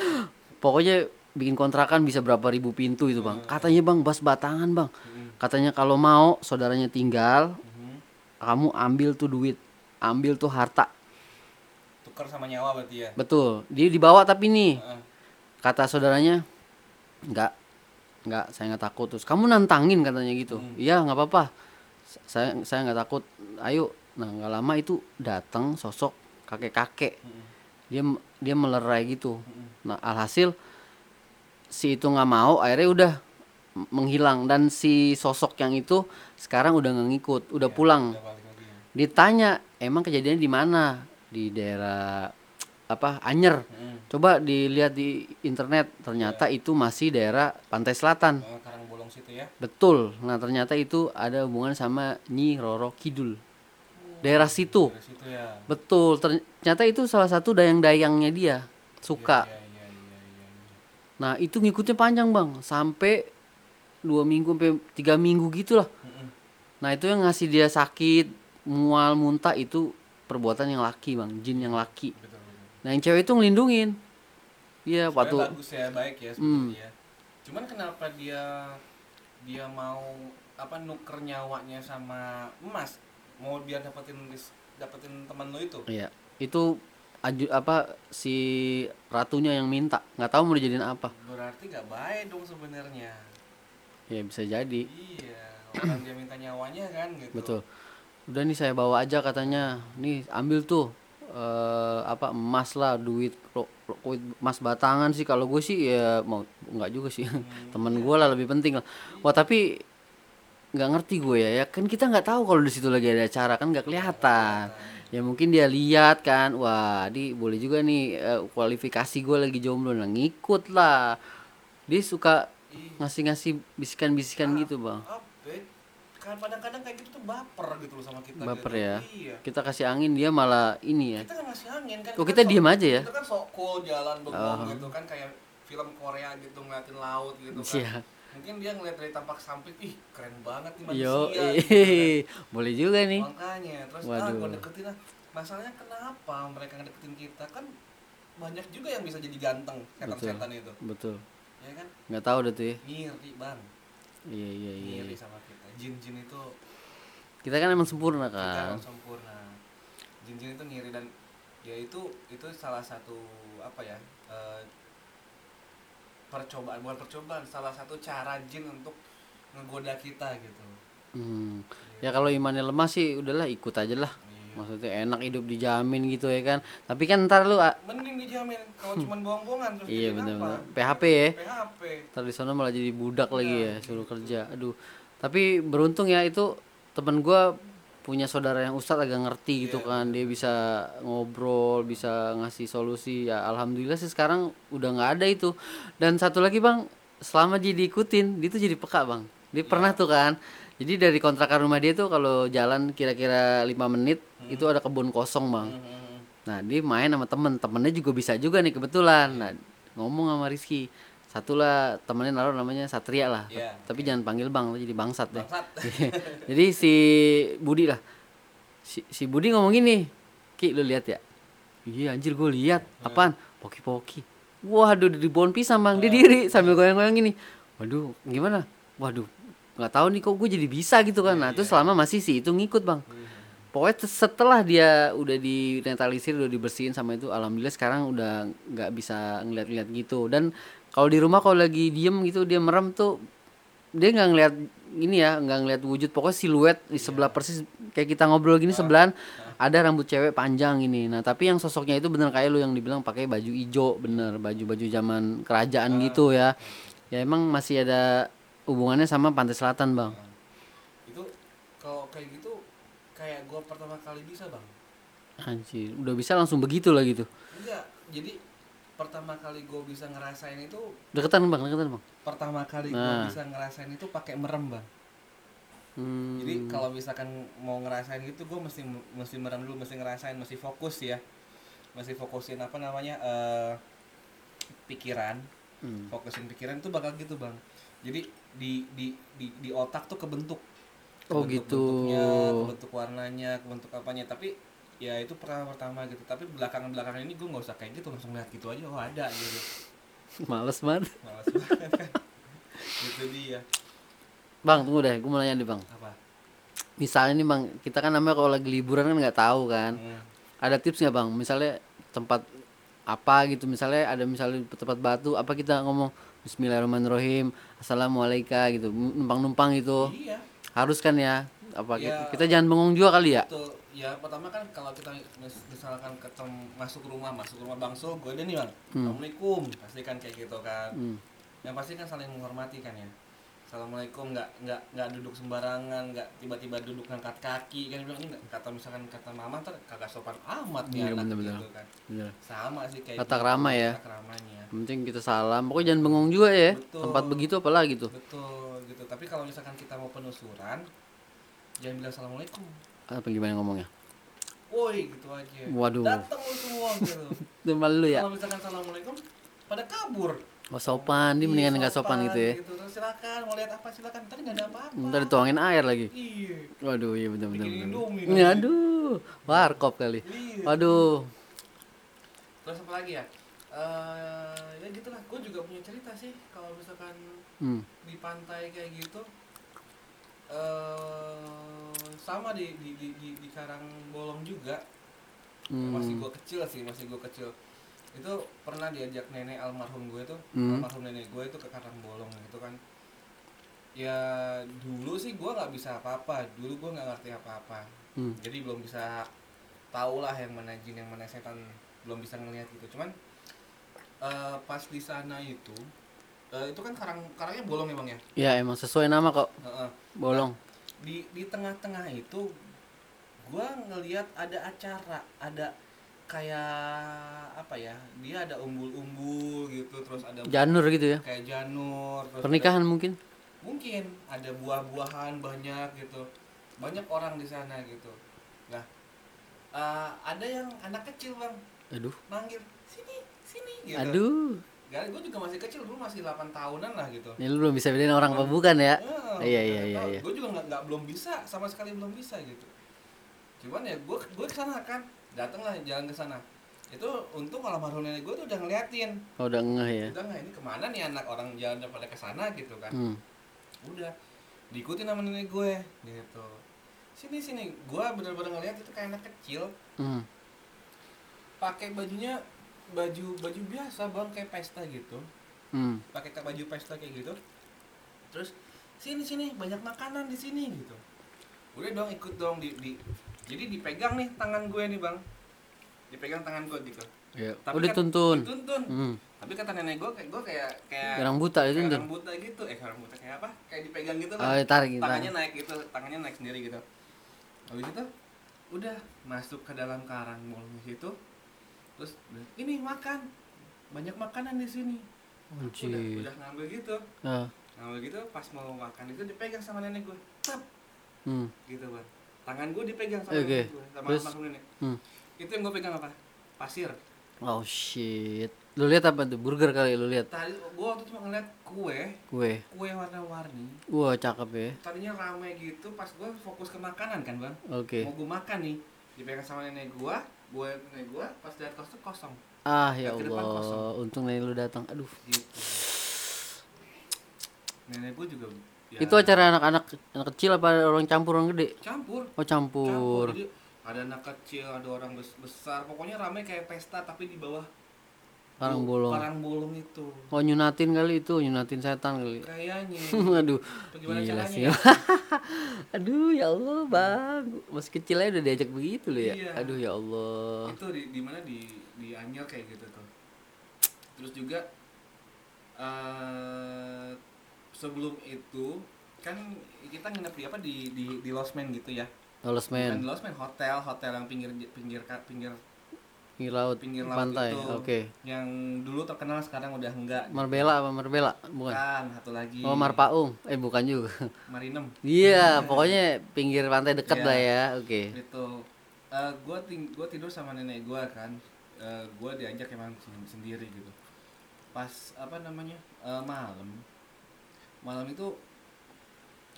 Pokoknya bikin kontrakan bisa berapa ribu pintu itu bang. Katanya bang bas batangan bang. Katanya kalau mau saudaranya tinggal Mhm. kamu ambil tuh duit ambil tuh harta. Tukar sama nyawa berarti ya. betul. Dia dibawa tapi nih. Kata saudaranya nggak nggak saya nggak takut. Terus kamu nantangin katanya gitu. Iya nggak apa-apa. Saya saya nggak takut. Ayo. Nah nggak lama itu datang sosok kakek kakek dia dia melerai gitu. Nah alhasil si itu nggak mau akhirnya udah menghilang. Dan si sosok yang itu sekarang udah nggak ngikut udah pulang. Udah ya. ditanya emang kejadiannya di mana? Di daerah apa Anyer. Mm. coba dilihat di internet ternyata itu masih daerah pantai selatan. Oh, situ ya. betul. Nah ternyata itu ada hubungan sama Nyi Roro Kidul. Daerah situ. Dari situ ya. betul. Ternyata itu salah satu dayang-dayangnya dia. Suka. Iya, iya. Nah itu ngikutnya panjang bang sampai dua minggu sampai tiga minggu gitulah Mm-mm. nah itu yang ngasih dia sakit mual muntah itu perbuatan yang laki bang jin yang laki Betul, betul. nah yang cewek itu ngelindungin iya waktu bagus ya, baik ya Hmm. Cuman kenapa dia dia mau apa nuker nyawanya sama emas? Mau biar dapetin dapetin temen lu itu? Iya, itu aju apa si ratunya yang minta, nggak tahu mau dijadiin apa. Berarti gak baik dong sebenarnya. Ya bisa jadi, Iya, orang dia minta nyawanya kan gitu. betul. Udah nih saya bawa aja katanya, nih ambil tuh eh apa emas lah, duit, duit emas batangan sih. Kalau gue sih ya mau nggak juga sih, temen gue lah lebih penting lah. Wah tapi nggak ngerti gue ya, ya kan kita nggak tahu kalau di situ lagi ada acara kan nggak kelihatan. Ya mungkin dia lihat kan, wah di boleh juga nih eh, kualifikasi gue lagi jomblo, nah ngikut lah. Dia suka ngasih-ngasih bisikan-bisikan gitu bang. Apa? Kan kadang-kadang kayak gitu tuh baper gitu loh sama kita. Baper gitu. ya. Iya. Kita kasih angin dia malah ini ya. Kita kan ngasih angin kan. Oh, kita sok- diem aja ya? Kita kan sok cool jalan bengong Oh. gitu kan kayak film Korea gitu ngeliatin laut gitu kan. Iya. Mungkin dia ngeliat dari tampak samping, ih keren banget nih manusia. Yo, gitu eh, boleh juga kan. nih. Makanya, terus ah Waduh. gua deketin lah. Masalahnya kenapa mereka ngedeketin kita kan banyak juga yang bisa jadi ganteng setan-setan itu, Betul. ya kan? Nggak tahu deh tuh ya. Ngiri bang, Iya iya iya. ngiri sama kita. Jin-jin itu Kita kan emang sempurna kita kan. emang sempurna jin-jin itu ngiri dan ya itu itu salah satu apa ya eh, percobaan bukan percobaan salah satu cara jin untuk ngegoda kita gitu Hmm. Ya kalau imannya lemah sih udahlah ikut aja lah. Iya. Maksudnya enak hidup dijamin gitu ya kan. Tapi kan ntar lu ah, mending dijamin kalau cuma bohong-bohongan terus iya apa? PHP ya. PHP Ntar di sana malah jadi budak lagi Iya, ya suruh kerja. Aduh. Tapi beruntung ya itu temen gua punya saudara yang ustadz agak ngerti gitu Iya, kan. dia bisa ngobrol bisa ngasih solusi. Ya alhamdulillah sih sekarang udah nggak ada itu. Dan satu lagi bang selama dia diikutin dia tuh jadi peka bang. Dia pernah tuh kan. Jadi dari kontrakan rumah dia tuh kalau jalan kira-kira lima menit itu ada kebun kosong bang. Hmm, Nah dia main sama temen, temennya juga bisa juga nih kebetulan. Nah ngomong sama Rizky, satu lah temennya naruh namanya Satria lah. Iya, Tapi jangan panggil bang, jadi bangsat deh. bangsat jadi si Budi lah, si, si Budi ngomong gini, Ki lu lihat ya? Iya anjir gue lihat, apaan? Poki-poki. Waduh di pohon pisang bang, dia diri sambil goyang-goyang gini. Waduh gimana? Waduh nggak tahu nih kok gue jadi bisa gitu kan. Nah itu selama masih si itu ngikut bang. Pokoknya te- setelah dia udah dinetalisir, udah dibersihin sama itu, alhamdulillah sekarang udah nggak bisa ngeliat-ngeliat gitu. Dan kalau di rumah kalau lagi diem gitu dia merem tuh dia nggak ngeliat ini ya nggak ngeliat wujud. Pokoknya siluet di Iya. sebelah persis kayak kita ngobrol gini sebelahan ada rambut cewek panjang ini. Nah tapi yang sosoknya itu bener kayak lu yang dibilang pakai baju ijo bener. Baju baju zaman kerajaan Ah. gitu ya. Ya emang masih ada hubungannya sama pantai selatan bang. Itu kalau kayak gitu kayak gua pertama kali bisa bang. Anjir udah bisa langsung begitu lah gitu. Enggak jadi pertama kali gue bisa ngerasain itu deketan bang deketan bang pertama kali Nah. gue bisa ngerasain itu pakai merem bang hmm. jadi kalau misalkan mau ngerasain gitu gue mesti mesti merem dulu mesti ngerasain mesti fokus ya mesti fokusin apa namanya eh pikiran Hmm. fokusin pikiran itu bakal gitu bang jadi di di di, di otak tuh kebentuk Oh, Kebentuk gitu. bentuknya, kebentuk warnanya kebentuk apanya tapi ya itu pertama pertama gitu. Tapi belakangan belakangan ini gue nggak usah kayak gitu langsung lihat gitu aja. Oh ada gitu. Males banget. Malas banget kan. Itu dia. Bang tunggu deh gue mau nanya nih bang. Apa? Misalnya nih bang kita kan namanya kalau lagi liburan kan nggak tahu kan. Hmm. ada tips nggak bang? Misalnya tempat apa gitu. Misalnya ada misalnya tempat batu apa kita ngomong Bismillahirrahmanirrahim Assalamualaikum gitu. Numpang numpang gitu. Iya. Harus kan ya? Apa Ya. kita jangan bengong juga kali ya? Betul. Ya pertama kan kalau kita mis- misalkan ketemu masuk rumah, masuk rumah Bang Sul, gue nih bang, assalamualaikum, pasti kan kayak gitu kan. Hmm. Yang pasti kan saling menghormati kan ya. Assalamualaikum, nggak nggak nggak duduk sembarangan, nggak tiba-tiba duduk ngangkat kaki kan bilang ini kata misalkan kata mama ntar kagak sopan amat nih Iya, anak bener-bener. gitu kan. Bener. Sama sih kayak Tata gitu, krama ya. tata. Yang penting kita salam pokoknya jangan bengong juga ya Betul. tempat begitu apalagi tuh Betul gitu. Tapi kalau misalkan kita mau penelusuran, jangan bilang assalamualaikum. Apa gimana ngomongnya Woi gitu aja. Waduh. Datang lu semua gitu. itu malu ya Kalau misalkan assalamualaikum pada kabur. oh sopan dia mendingan nggak sopan gitu ya Terus silakan mau lihat apa silakan. Ntar nggak ada apa-apa. ntar dituangin air lagi Iya. waduh iya. Indomie Iya, nanti. aduh warkop kali Iya. waduh Terus apa lagi ya? Eh ya gitulah. Gue juga punya cerita sih kalau misalkan hmm. di pantai kayak gitu. eh sama di di di di, di Karang Bolong juga. Hmm. Masih gue kecil sih, masih gue kecil. Itu pernah diajak nenek almarhum gue tuh, Hmm. almarhum nenek gue itu ke Karang Bolong gitu kan. Ya dulu sih gue nggak bisa apa-apa, dulu gue nggak ngerti apa-apa. Hmm. Jadi belum bisa tahu lah yang mana jin yang mana setan, belum bisa ngelihat gitu. Cuman eh, pas di sana itu, eh, itu kan karang karangnya bolong ya bang ya. ya emang sesuai nama kok Heeh. bolong di di tengah-tengah itu gua ngelihat ada acara ada kayak apa ya dia ada umbul-umbul gitu terus ada janur gitu ya? kayak janur terus ada- pernikahan mungkin? Mungkin ada buah-buahan banyak gitu banyak orang di sana gitu. Nah eh, ada yang anak kecil bang. Aduh. Manggil sini sini gitu. Aduh Gak, gue juga masih kecil dulu masih 8 tahunan lah gitu ini lu belum bisa bedain orang apa bukan ya Iya, iya, iya, iya. Gue juga nggak nggak belum bisa, sama sekali belum bisa gitu. Cuman ya gue gue ke sana kan, datang lah jalan ke sana. Itu untung almarhum nenek gue tuh udah ngeliatin. oh, udah ngeh ya Udah nggak ini ke mana nih anak orang jalan pada ke sana gitu kan. hmm. Udah diikutin sama nenek gue gitu. Sini sini, gue bener-bener ngeliat itu kayak anak kecil Hmm. pakai bajunya baju baju biasa bang kayak pesta gitu. Hmm. pakai kayak baju pesta kayak gitu. Terus sini sini banyak makanan di sini gitu. Udah dong ikut dong di, di jadi dipegang nih tangan gue nih bang. Dipegang tangan gue gitu. Ya. Tapi udah kan tuntun dituntun. Hmm. tapi kata nenek gue kayak gue kayak kayak orang buta kayak dituntun. orang buta gitu. Eh orang buta kayak apa? Kayak dipegang gitu oh lah ya, tarik gitu tangannya naik gitu tangannya naik sendiri gitu. Habis itu udah masuk ke dalam karang di situ terus ini makan banyak makanan di sini udah Anjir. udah ngambil gitu Ah. ngambil gitu pas mau makan itu dipegang sama nenek gue tap Hmm. gitu bang tangan gue dipegang sama Oke. nenek gue sama Terus? nenek Hmm. itu yang gue pegang apa pasir Oh shit. Lu lihat apa tuh? Burger kali lu lihat. tadi gue waktu cuma ngeliat kue Kue. kue warna-warni Wah, cakep ya. tadinya rame gitu pas gue fokus ke makanan kan bang Oke. mau gue makan nih dipegang sama nenek gue gue nenek gue pas lihat kosong kosong Ah, ya Allah. Untung nenek lu datang. Aduh. gitu nenek gue juga ya, Itu acara anak-anak anak kecil apa orang campur orang gede? campur Oh, campur. Jadi ada anak kecil, ada orang bes- besar, pokoknya ramai kayak pesta tapi di bawah Parang bolong. parang bolong itu Oh nyunatin kali itu, nyunatin setan kali. kayaknya Aduh. Bagaimana Gila caranya sih. ya? Aduh ya Allah bang, masih kecil aja udah diajak begitu loh ya. Iya. Aduh ya Allah. itu di di mana di di Anyer kayak gitu tuh terus juga eh sebelum itu kan kita nginep di apa di di di Losmen gitu ya Lolos Bukan men, di Losmen hotel hotel yang pinggir pinggir pinggir pinggir laut, pinggir laut pantai. Oke. yang dulu terkenal sekarang udah enggak Marbella apa Marbella? Bukan. kan satu lagi Oh Marpaung. Eh bukan juga. Marinem Iya, pokoknya pinggir pantai dekat Iya. lah ya. Oke. itu Eh gue ting gua tidur sama nenek gue kan Eh gue diajak emang sen- sendiri gitu pas apa namanya eh, malam malam itu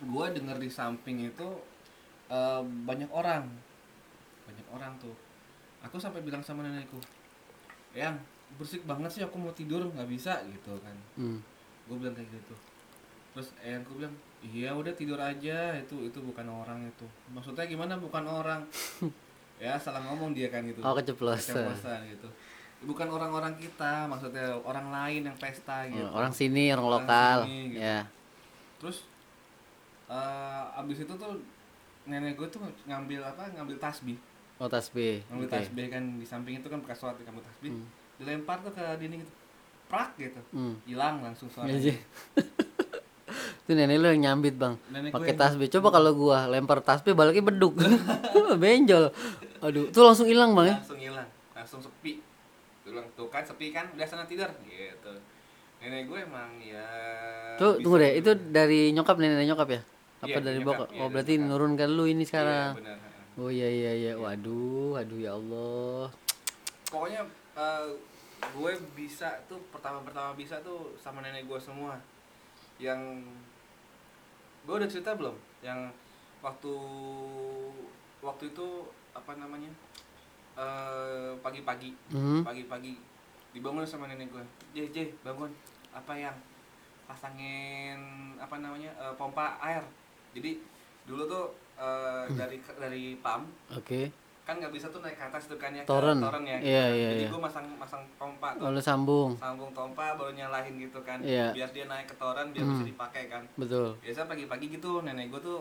gue denger di samping itu eh, banyak orang banyak orang tuh aku sampai bilang sama nenekku yang bersik banget sih aku mau tidur nggak bisa gitu kan Hmm. gue bilang kayak gitu terus eyangku bilang iya udah tidur aja itu itu bukan orang itu maksudnya gimana bukan orang ya salah ngomong dia kan gitu Oh keceplosan. Keceplosan gitu bukan orang-orang kita maksudnya orang lain yang pesta gitu Oh, Orang sini, orang Orang lokal. sini, gitu. Ya. terus eh abis itu tuh nenek gue tuh ngambil apa ngambil tasbih Oh tasbih. ngambil Oke. tasbih kan di samping itu kan bekas sholat ngambil tasbih Hmm. dilempar tuh ke dinding gitu prak gitu. Hmm. hilang langsung suaranya. Itu nenek lu yang nyambit bang. Pakai tasbih coba kalau gua lempar tasbih baliknya beduk. Benjol. Aduh tuh langsung hilang bang ya? Langsung hilang. Langsung sepi. Gue bilang tuh kan sepi kan udah sana tidur. Gitu. Nenek gue emang ya tuh tunggu deh. itu dari nyokap nenek nyokap ya? Apa Iya, dari nyokap, bokap? Iya, oh berarti nyokap. nurunkan lu ini Iya, sekarang ha-ha. Oh iya iya iya. Waduh aduh ya Allah. Pokoknya eh, gue bisa tuh pertama-pertama bisa tuh sama nenek gue semua. Yang gue udah cerita belum? Yang waktu waktu itu apa namanya eh, pagi-pagi. Hmm. pagi-pagi dibangun sama nenek gue. J J bangun. Apa yang? Pasangin apa namanya eh, pompa air. Jadi dulu tuh eh, dari dari pam oke. Kan nggak bisa tuh naik ke atas tuh kan ya Toren. toren ya. Iya, iya, jadi iya. gue masang masang pompa tuh. Lalu sambung. Sambung pompa baru nyalain gitu kan. Iya. biar dia naik ke toren biar Hmm. bisa dipakai kan. Betul. Biasa pagi-pagi gitu nenek gue tuh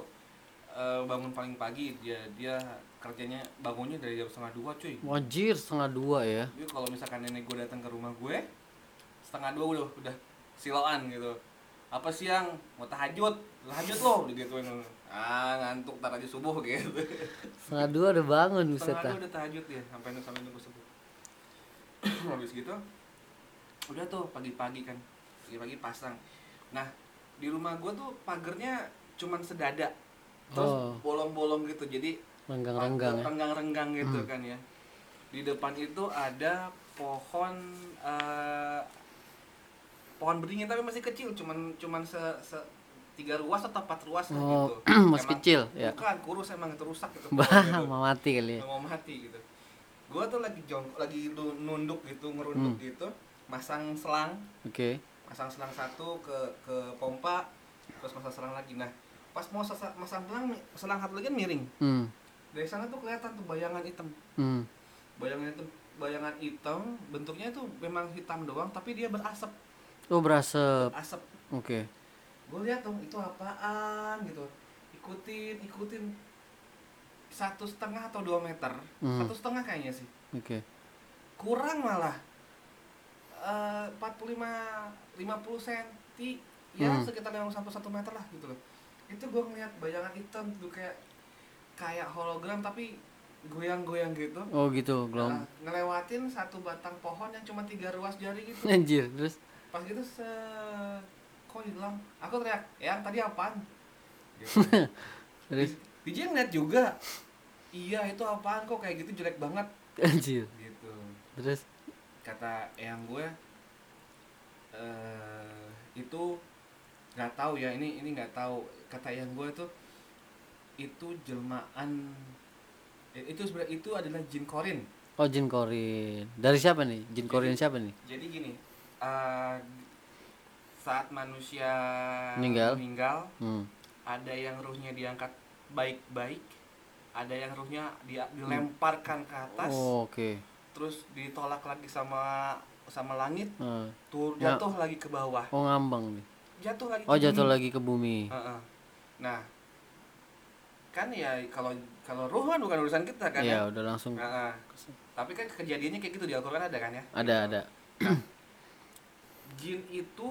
eh, bangun paling pagi. Dia dia kerjanya bangunnya dari jam setengah dua cuy. Wajir setengah dua ya. Jadi kalau misalkan nenek gue datang ke rumah gue setengah dua udah udah siloan gitu. Apa siang? Mau tahajud. Tahajud lo digituin ah ngantuk tar aja subuh gitu. Setengah dua udah bangun buset setengah ah dua udah tahajud ya sampai sampai nunggu subuh. Habis gitu udah tuh pagi-pagi kan. Pagi-pagi pasang. Nah di rumah gue tuh pagernya cuman sedada. Terus Oh. bolong-bolong gitu jadi renggang-renggang ya? Renggang-renggang gitu Hmm. kan ya. Di depan itu ada pohon eh, pohon beringin tapi masih kecil cuman cuman se, se tiga ruas atau empat ruas lah Oh, gitu. masih Emang- kecil, ya. bukan kurus emang itu rusak gitu. Bah mau mati kali ya? mau mati gitu. Gua tuh lagi jongkok lagi nu- nunduk gitu ngerunduk Hmm. gitu masang selang. Oke. Masang selang satu ke ke pompa terus masang selang lagi. Nah pas mau masang selang selang satu lagi kan miring. Hmm. Dari sana tuh kelihatan tuh bayangan hitam. Hmm. Bayangan hitam bayangan hitam bentuknya tuh memang hitam doang tapi dia berasap. Oh berasap. Asap oke gue lihat dong itu apaan gitu. Ikutin ikutin. Satu setengah atau dua meter? Hmm. satu setengah kayaknya sih. Oke. Kurang malah. Eh, empat puluh lima lima puluh senti. Ya Hmm. sekitar yang sampai satu meter lah gitu loh. Itu gue ngeliat bayangan hitam tuh kayak kayak hologram tapi goyang-goyang gitu. Oh gitu belum Nah, ngelewatin satu batang pohon yang cuma tiga ruas jari gitu. Anjir terus? Pas gitu se kok hilang aku teriak yang tadi apaan? Gitu. terus? DJ ngeliat juga. Iya itu apaan? Kok kayak gitu jelek banget? Anjir. Gitu. Terus? Kata eyang gue eh itu nggak tahu ya ini ini nggak tahu. Kata eyang gue tuh itu jelmaan eh, itu sebenarnya itu adalah jin korin. Oh jin korin. Dari siapa nih? Jin korin siapa nih? jadi gini eh, saat manusia Meninggal. meninggal hmm ada yang ruhnya diangkat baik-baik ada yang ruhnya dia dilemparkan ke atas oh, oke terus ditolak lagi sama sama langit Eh, tur Ya. jatuh lagi ke bawah oh ngambang nih jatuh lagi oh ke jatuh bumi. lagi ke bumi Heeh. nah kan ya kalau kalau ruh kan bukan urusan kita kan iya ya udah langsung Heeh. tapi kan kejadiannya kayak gitu di Al-Quran ada kan ya ada ada jin itu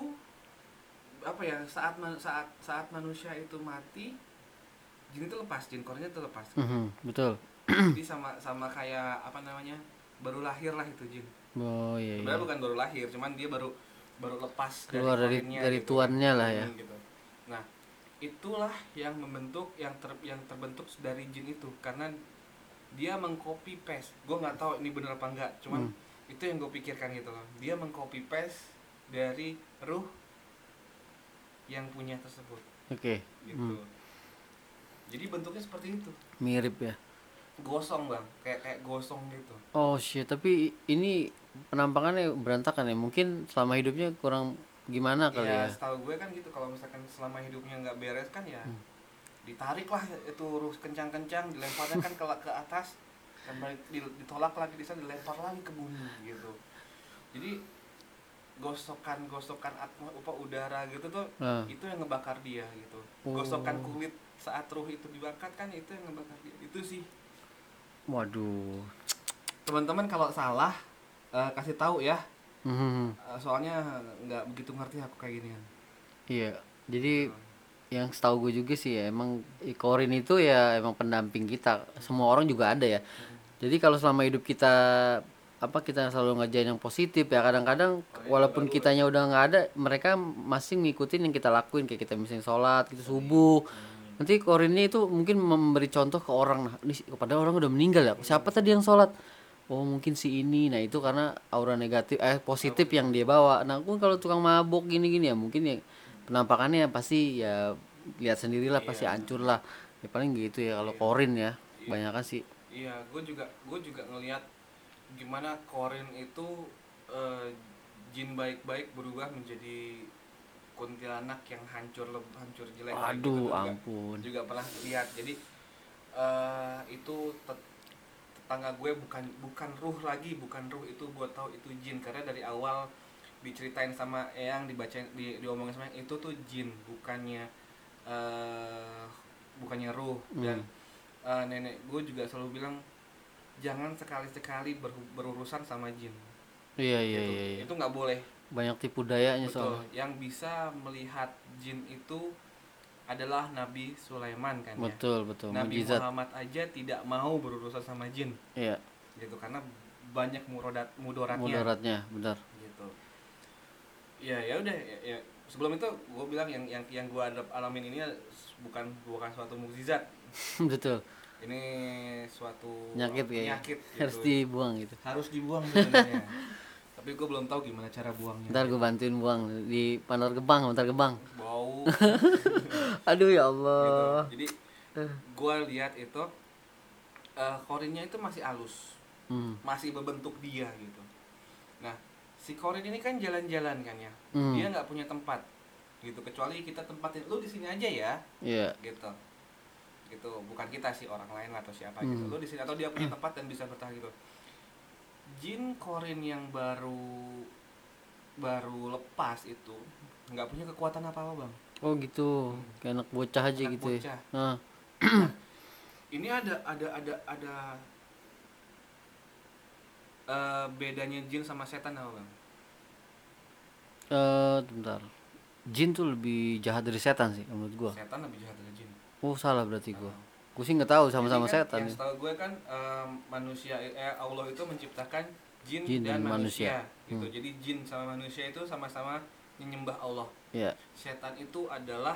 apa ya saat saat saat manusia itu mati jin itu lepas jin kornya itu lepas. Mhm, betul. Jadi sama sama kayak apa namanya baru lahir lah itu jin. Oh iya sebenarnya iya bukan baru lahir cuman dia baru baru lepas Keluar dari- korinnya dari gitu. tuannya lah ya. Hmm, gitu. nah itulah yang membentuk yang ter yang terbentuk dari jin itu. Karena dia mengcopy paste. Gue nggak tahu ini bener apa enggak cuman Hmm. itu yang gue pikirkan gitu loh. Dia mengcopy paste dari ruh yang punya tersebut. Oke. Gitu. Hmm. jadi bentuknya seperti itu. Mirip ya? Gosong bang. Kayak kayak gosong gitu. Oh shit. Tapi ini penampakannya berantakan ya? Mungkin selama hidupnya kurang gimana kali ya ya? setahu gue kan gitu. Kalau misalkan selama hidupnya nggak beres kan ya Hmm. ditarik lah itu ruh kencang-kencang dilemparnya kan ke ke atas dan balik di- ditolak lagi di sana dilempar lagi ke bumi gitu. Jadi gosokan-gosokan atma apa udara gitu tuh Ah. itu yang ngebakar dia gitu. Oh. gosokan kulit saat ruh itu dibakar kan itu yang ngebakar dia. Itu sih. Waduh. Teman-teman kalau salah eh, kasih tahu ya. Mhm. Eh, soalnya nggak begitu ngerti aku kayak gini. Iya jadi yang setahu gue juga sih ya emang Korin itu ya emang pendamping kita. Semua orang juga ada ya. Jadi kalau selama hidup kita apa kita selalu ngerjain yang positif ya. Kadang-kadang walaupun kitanya udah nggak ada mereka masih ngikutin yang kita lakuin. Kayak kita misalnya sholat gitu subuh. Nanti Korin ini itu mungkin memberi contoh ke orang nah ini kepada orang udah meninggal ya siapa tadi yang sholat? Oh mungkin si ini. Nah itu karena aura negatif eh positif yang dia bawa. Nah pun kalau tukang mabuk gini-gini ya mungkin ya penampakannya pasti ya lihat sendirilah pasti hancur lah. Ya paling gitu ya kalau Korin ya banyak sih. Iya, gue juga gue juga ngelihat gimana Korin itu eh, jin baik-baik berubah menjadi kuntilanak yang hancur hancur jelek. kayak gitu aduh juga, ampun juga pernah lihat. Jadi eh itu tet- tetangga gue bukan bukan ruh lagi, bukan ruh itu gue tahu itu jin karena dari awal diceritain sama Eyang dibacain di diomongin sama Eyang, itu tuh jin bukannya eh bukannya ruh dan eh, nenek gue juga selalu bilang jangan sekali-sekali ber- berurusan sama jin. Iya iya Gitu. iya, iya. itu nggak boleh. Banyak tipu dayanya betul. soalnya. Yang bisa melihat jin itu adalah Nabi Sulaiman kan ya? Betul betul. Nabi mujizat. Muhammad aja tidak mau berurusan sama jin. Iya. Gitu karena banyak murodat mudaratnya mudaratnya benar. Gitu. Ya ya udah ya, ya. sebelum itu gue bilang yang yang yang gue alamin ini bukan bukan suatu mukjizat. Betul ini suatu Nyakit kayaknya. penyakit harus gitu. dibuang gitu. Harus dibuang sebenarnya. Tapi gue belum tahu gimana cara buangnya. Ntar gue bantuin buang di Pandar Gebang Pandar Gebang. Bau. Aduh ya gitu. Allah jadi gue lihat itu eh, korinnya itu masih halus. Hmm. masih berbentuk dia gitu. Nah si korin ini kan jalan-jalan kan ya? Hmm. dia nggak punya tempat gitu. Kecuali kita tempatin lu di sini aja ya. Iya. Gitu gitu. Bukan kita sih orang lain atau siapa gitu. Hmm. lu di sini atau dia punya tempat dan bisa bertahan gitu. Jin korin yang baru baru lepas itu nggak punya kekuatan apa apa bang. Oh gitu. Kayak anak bocah aja Anak gitu bocah. ya nah. Ini ada ada ada ada eh, bedanya jin sama setan apa bang? Eh bentar. Jin tuh lebih jahat dari setan sih menurut gua. Setan lebih jahat dari jin oh salah berarti gua gua sih nggak tahu sama-sama kan, setan yang setahu gue kan em, manusia eh, Allah itu menciptakan jin, Jin dan, dan manusia, manusia. gitu. Hmm. Jadi jin sama manusia itu sama-sama menyembah Allah. iya Setan itu adalah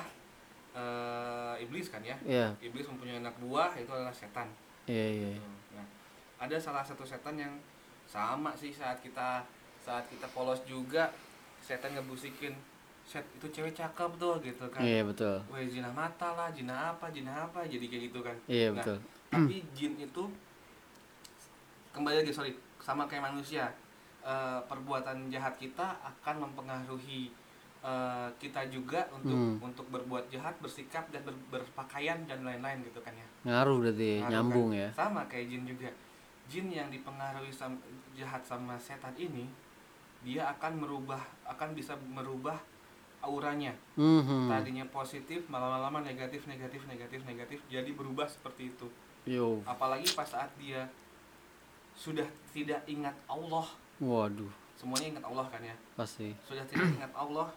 eh, iblis kan ya. iya Iblis mempunyai anak buah itu adalah setan. iya iya iya. Nah, ada salah satu setan yang sama sih saat kita saat kita polos juga setan ngebusikin set itu cewek cakep tuh gitu kan. iya betul Wah, zina mata lah, zina apa, zina apa, jadi kayak gitu kan. iya Nah, betul tapi jin itu kembali lagi sorry sama kayak manusia Eh, perbuatan jahat kita akan mempengaruhi eh, kita juga untuk Hmm. untuk berbuat jahat bersikap dan ber- berpakaian dan lain-lain gitu kan ya ngaruh berarti Ngaruh nyambung kan? ya sama kayak jin juga jin yang dipengaruhi sam- jahat sama setan ini dia akan merubah akan bisa merubah auranya Mhm. tadinya positif malam-lama negatif negatif negatif negatif jadi berubah seperti itu Yo. apalagi pas saat dia sudah tidak ingat Allah Waduh, semuanya ingat Allah kan ya pasti. sudah tidak ingat Allah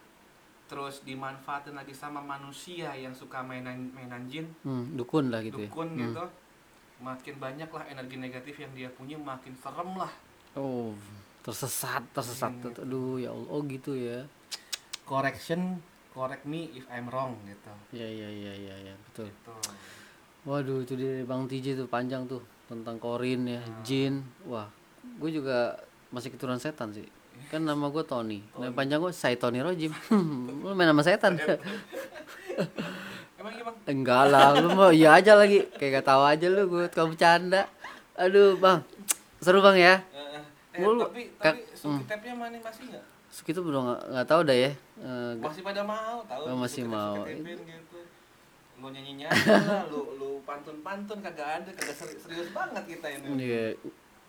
terus dimanfaatin lagi sama manusia yang suka mainan mainan jin Hmm, dukun lah gitu ya. dukun Hmm. gitu makin banyak lah energi negatif yang dia punya makin serem lah Oh, tersesat, tersesat. Hmm. Aduh, ya Allah. Oh, gitu ya. Correction correct me if I'm wrong gitu Ya, ya, ya, ya, ya, betul. tuh Waduh, itu di Bang TJ tuh panjang tuh tentang korin ya, Hmm. jin. Wah, gue juga masih keturunan setan sih. Kan nama gue Tony. Nama panjang gue Sai Tony Rojim. lu main nama setan. emang iya bang Enggak lah, lu mau iya aja lagi. Kayak gak tahu aja lu gue kamu bercanda. Aduh, Bang. Seru Bang ya. Eh, eh, Mulu. tapi Kak- tapi tapnya mana masih nggak Kita belum nggak tahu dah ya. Ga- masih pada mau tahu Oh, masih mau. gitu lu nyanyi nyanyi lah lu lu pantun pantun kagak ada kagak seri- serius banget kita ini Iya.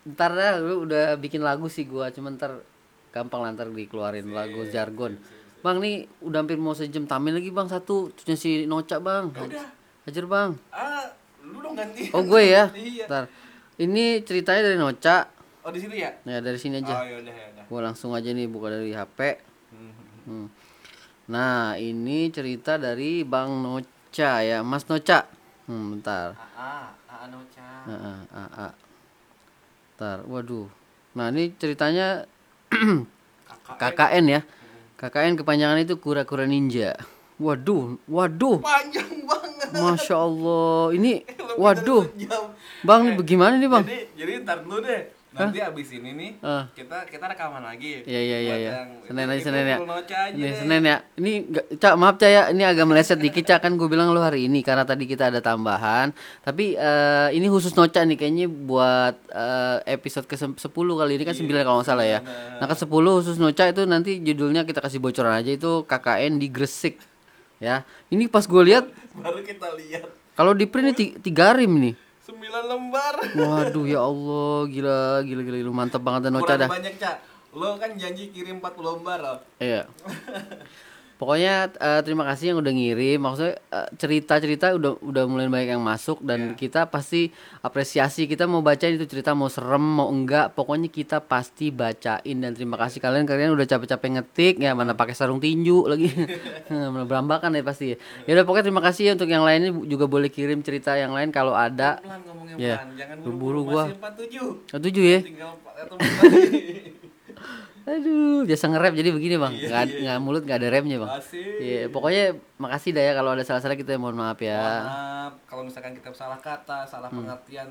Ntar dah lu udah bikin lagu sih gua, cuman ntar gampang lah ntar dikeluarin lagu jargon. Bang nih udah hampir mau sejam tampil lagi bang satu, terusnya si Noca bang. Ya udah Hajar bang. ah lu dong ganti Oh gue ya. iya Ntar. Ini ceritanya dari Noca. Oh di situ ya Ya dari sini oh aja. ya udah ya udah Gua langsung aja nih buka dari HP. Hmm. Hmm. Nah ini cerita dari Bang Noca ya, Mas Noca. Hmm, bentar. ah ah Noca Heeh, ah, ah. Ntar, waduh. Nah ini ceritanya kakak KKN ya. KKN kepanjangan itu kura-kura ninja. Waduh, waduh. panjang banget Masya Allah. Ini waduh. Bang, bagaimana nih, Bang? jadi jadi ntar dulu deh nanti abis ini nih Ah. kita kita rekaman lagi Iya iya iya iya. yang- Senin aja Senin ya. Ini. Senin ya. Ini Cak, maaf Cak ya. Ini agak meleset dikit Cak kan gue bilang lu hari ini karena tadi kita ada tambahan. Tapi eh, ini khusus Noca nih kayaknya buat eh, episode ke-10 kali ini kan 9 kalau nggak salah ya. Nah, ke 10 khusus Noca itu nanti judulnya kita kasih bocoran aja itu KKN di Gresik. Ya. Ini pas gue lihat baru kita lihat kalau di print ini ti- tiga rim nih. 9 lembar. Waduh ya Allah, gila gila gila, lu mantep banget dan Noca kurang dah. banyak cak. Lo kan janji kirim 40 lembar loh Iya. Pokoknya eh, terima kasih yang udah ngirim. Maksudnya eh, cerita-cerita udah udah mulai banyak yang masuk dan kita pasti apresiasi. Kita mau bacain itu cerita mau serem mau enggak, pokoknya kita pasti bacain dan terima kasih kalian kalian udah capek-capek ngetik ya mana pakai sarung tinju lagi. Mana berambakan ya pasti. Ya udah pokoknya terima kasih ya untuk yang lainnya juga boleh kirim cerita yang lain kalau ada. pelan Iya. pelan jangan Buru-buru gua. masih 47 Setuju ya? tinggal Aduh, biasa nge-rap jadi begini, Bang. Iya, Nggak iya. nggak mulut nggak ada remnya, Bang. Masih. Iya, pokoknya makasih dah ya kalau ada salah-salah kita mohon maaf ya. maaf kalau misalkan kita salah kata salah Hmm. pengertian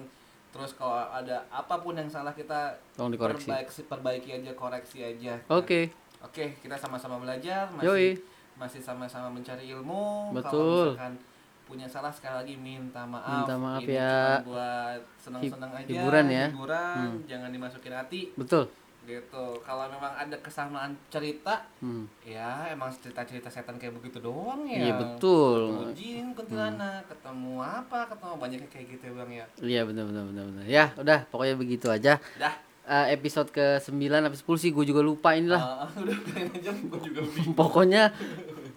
terus kalau ada apa pun yang salah kita Tolong dikoreksi. perbaiki, perbaiki aja koreksi aja Oke. oke kita sama-sama belajar Yoi. masih masih sama-sama mencari ilmu Betul. kalau misalkan punya salah sekali lagi minta maaf Minta maaf Ini ya. cuma buat seneng-seneng Hib- aja hiburan ya. hiburan jangan dimasukin hati Betul. Gitu kalau memang ada kesamaan cerita Hmm. ya emang cerita-cerita setan kayak begitu doang ya Iya, betul. ketemu jin kuntilanak ketemu apa ketemu banyak kayak gitu ya bang ya Iya, benar benar benar benar. Ya, udah pokoknya begitu aja. dah Eh, episode ke-9 sampai 10 sih gue juga lupa inilah. Ah, udah pengen aja gue juga bingung Pokoknya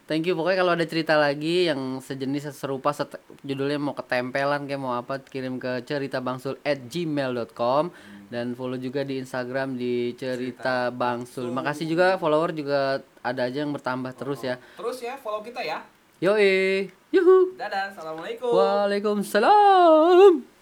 thank you pokoknya kalau ada cerita lagi yang sejenis serupa set- judulnya mau ketempelan kayak mau apa kirim ke ceritabangsul at gmail.com dan follow juga di Instagram di cerita bangsul. Makasih juga follower juga ada aja yang bertambah terus ya. terus ya follow kita ya Yoi. Yuhu. dadah assalamualaikum Waalaikumsalam.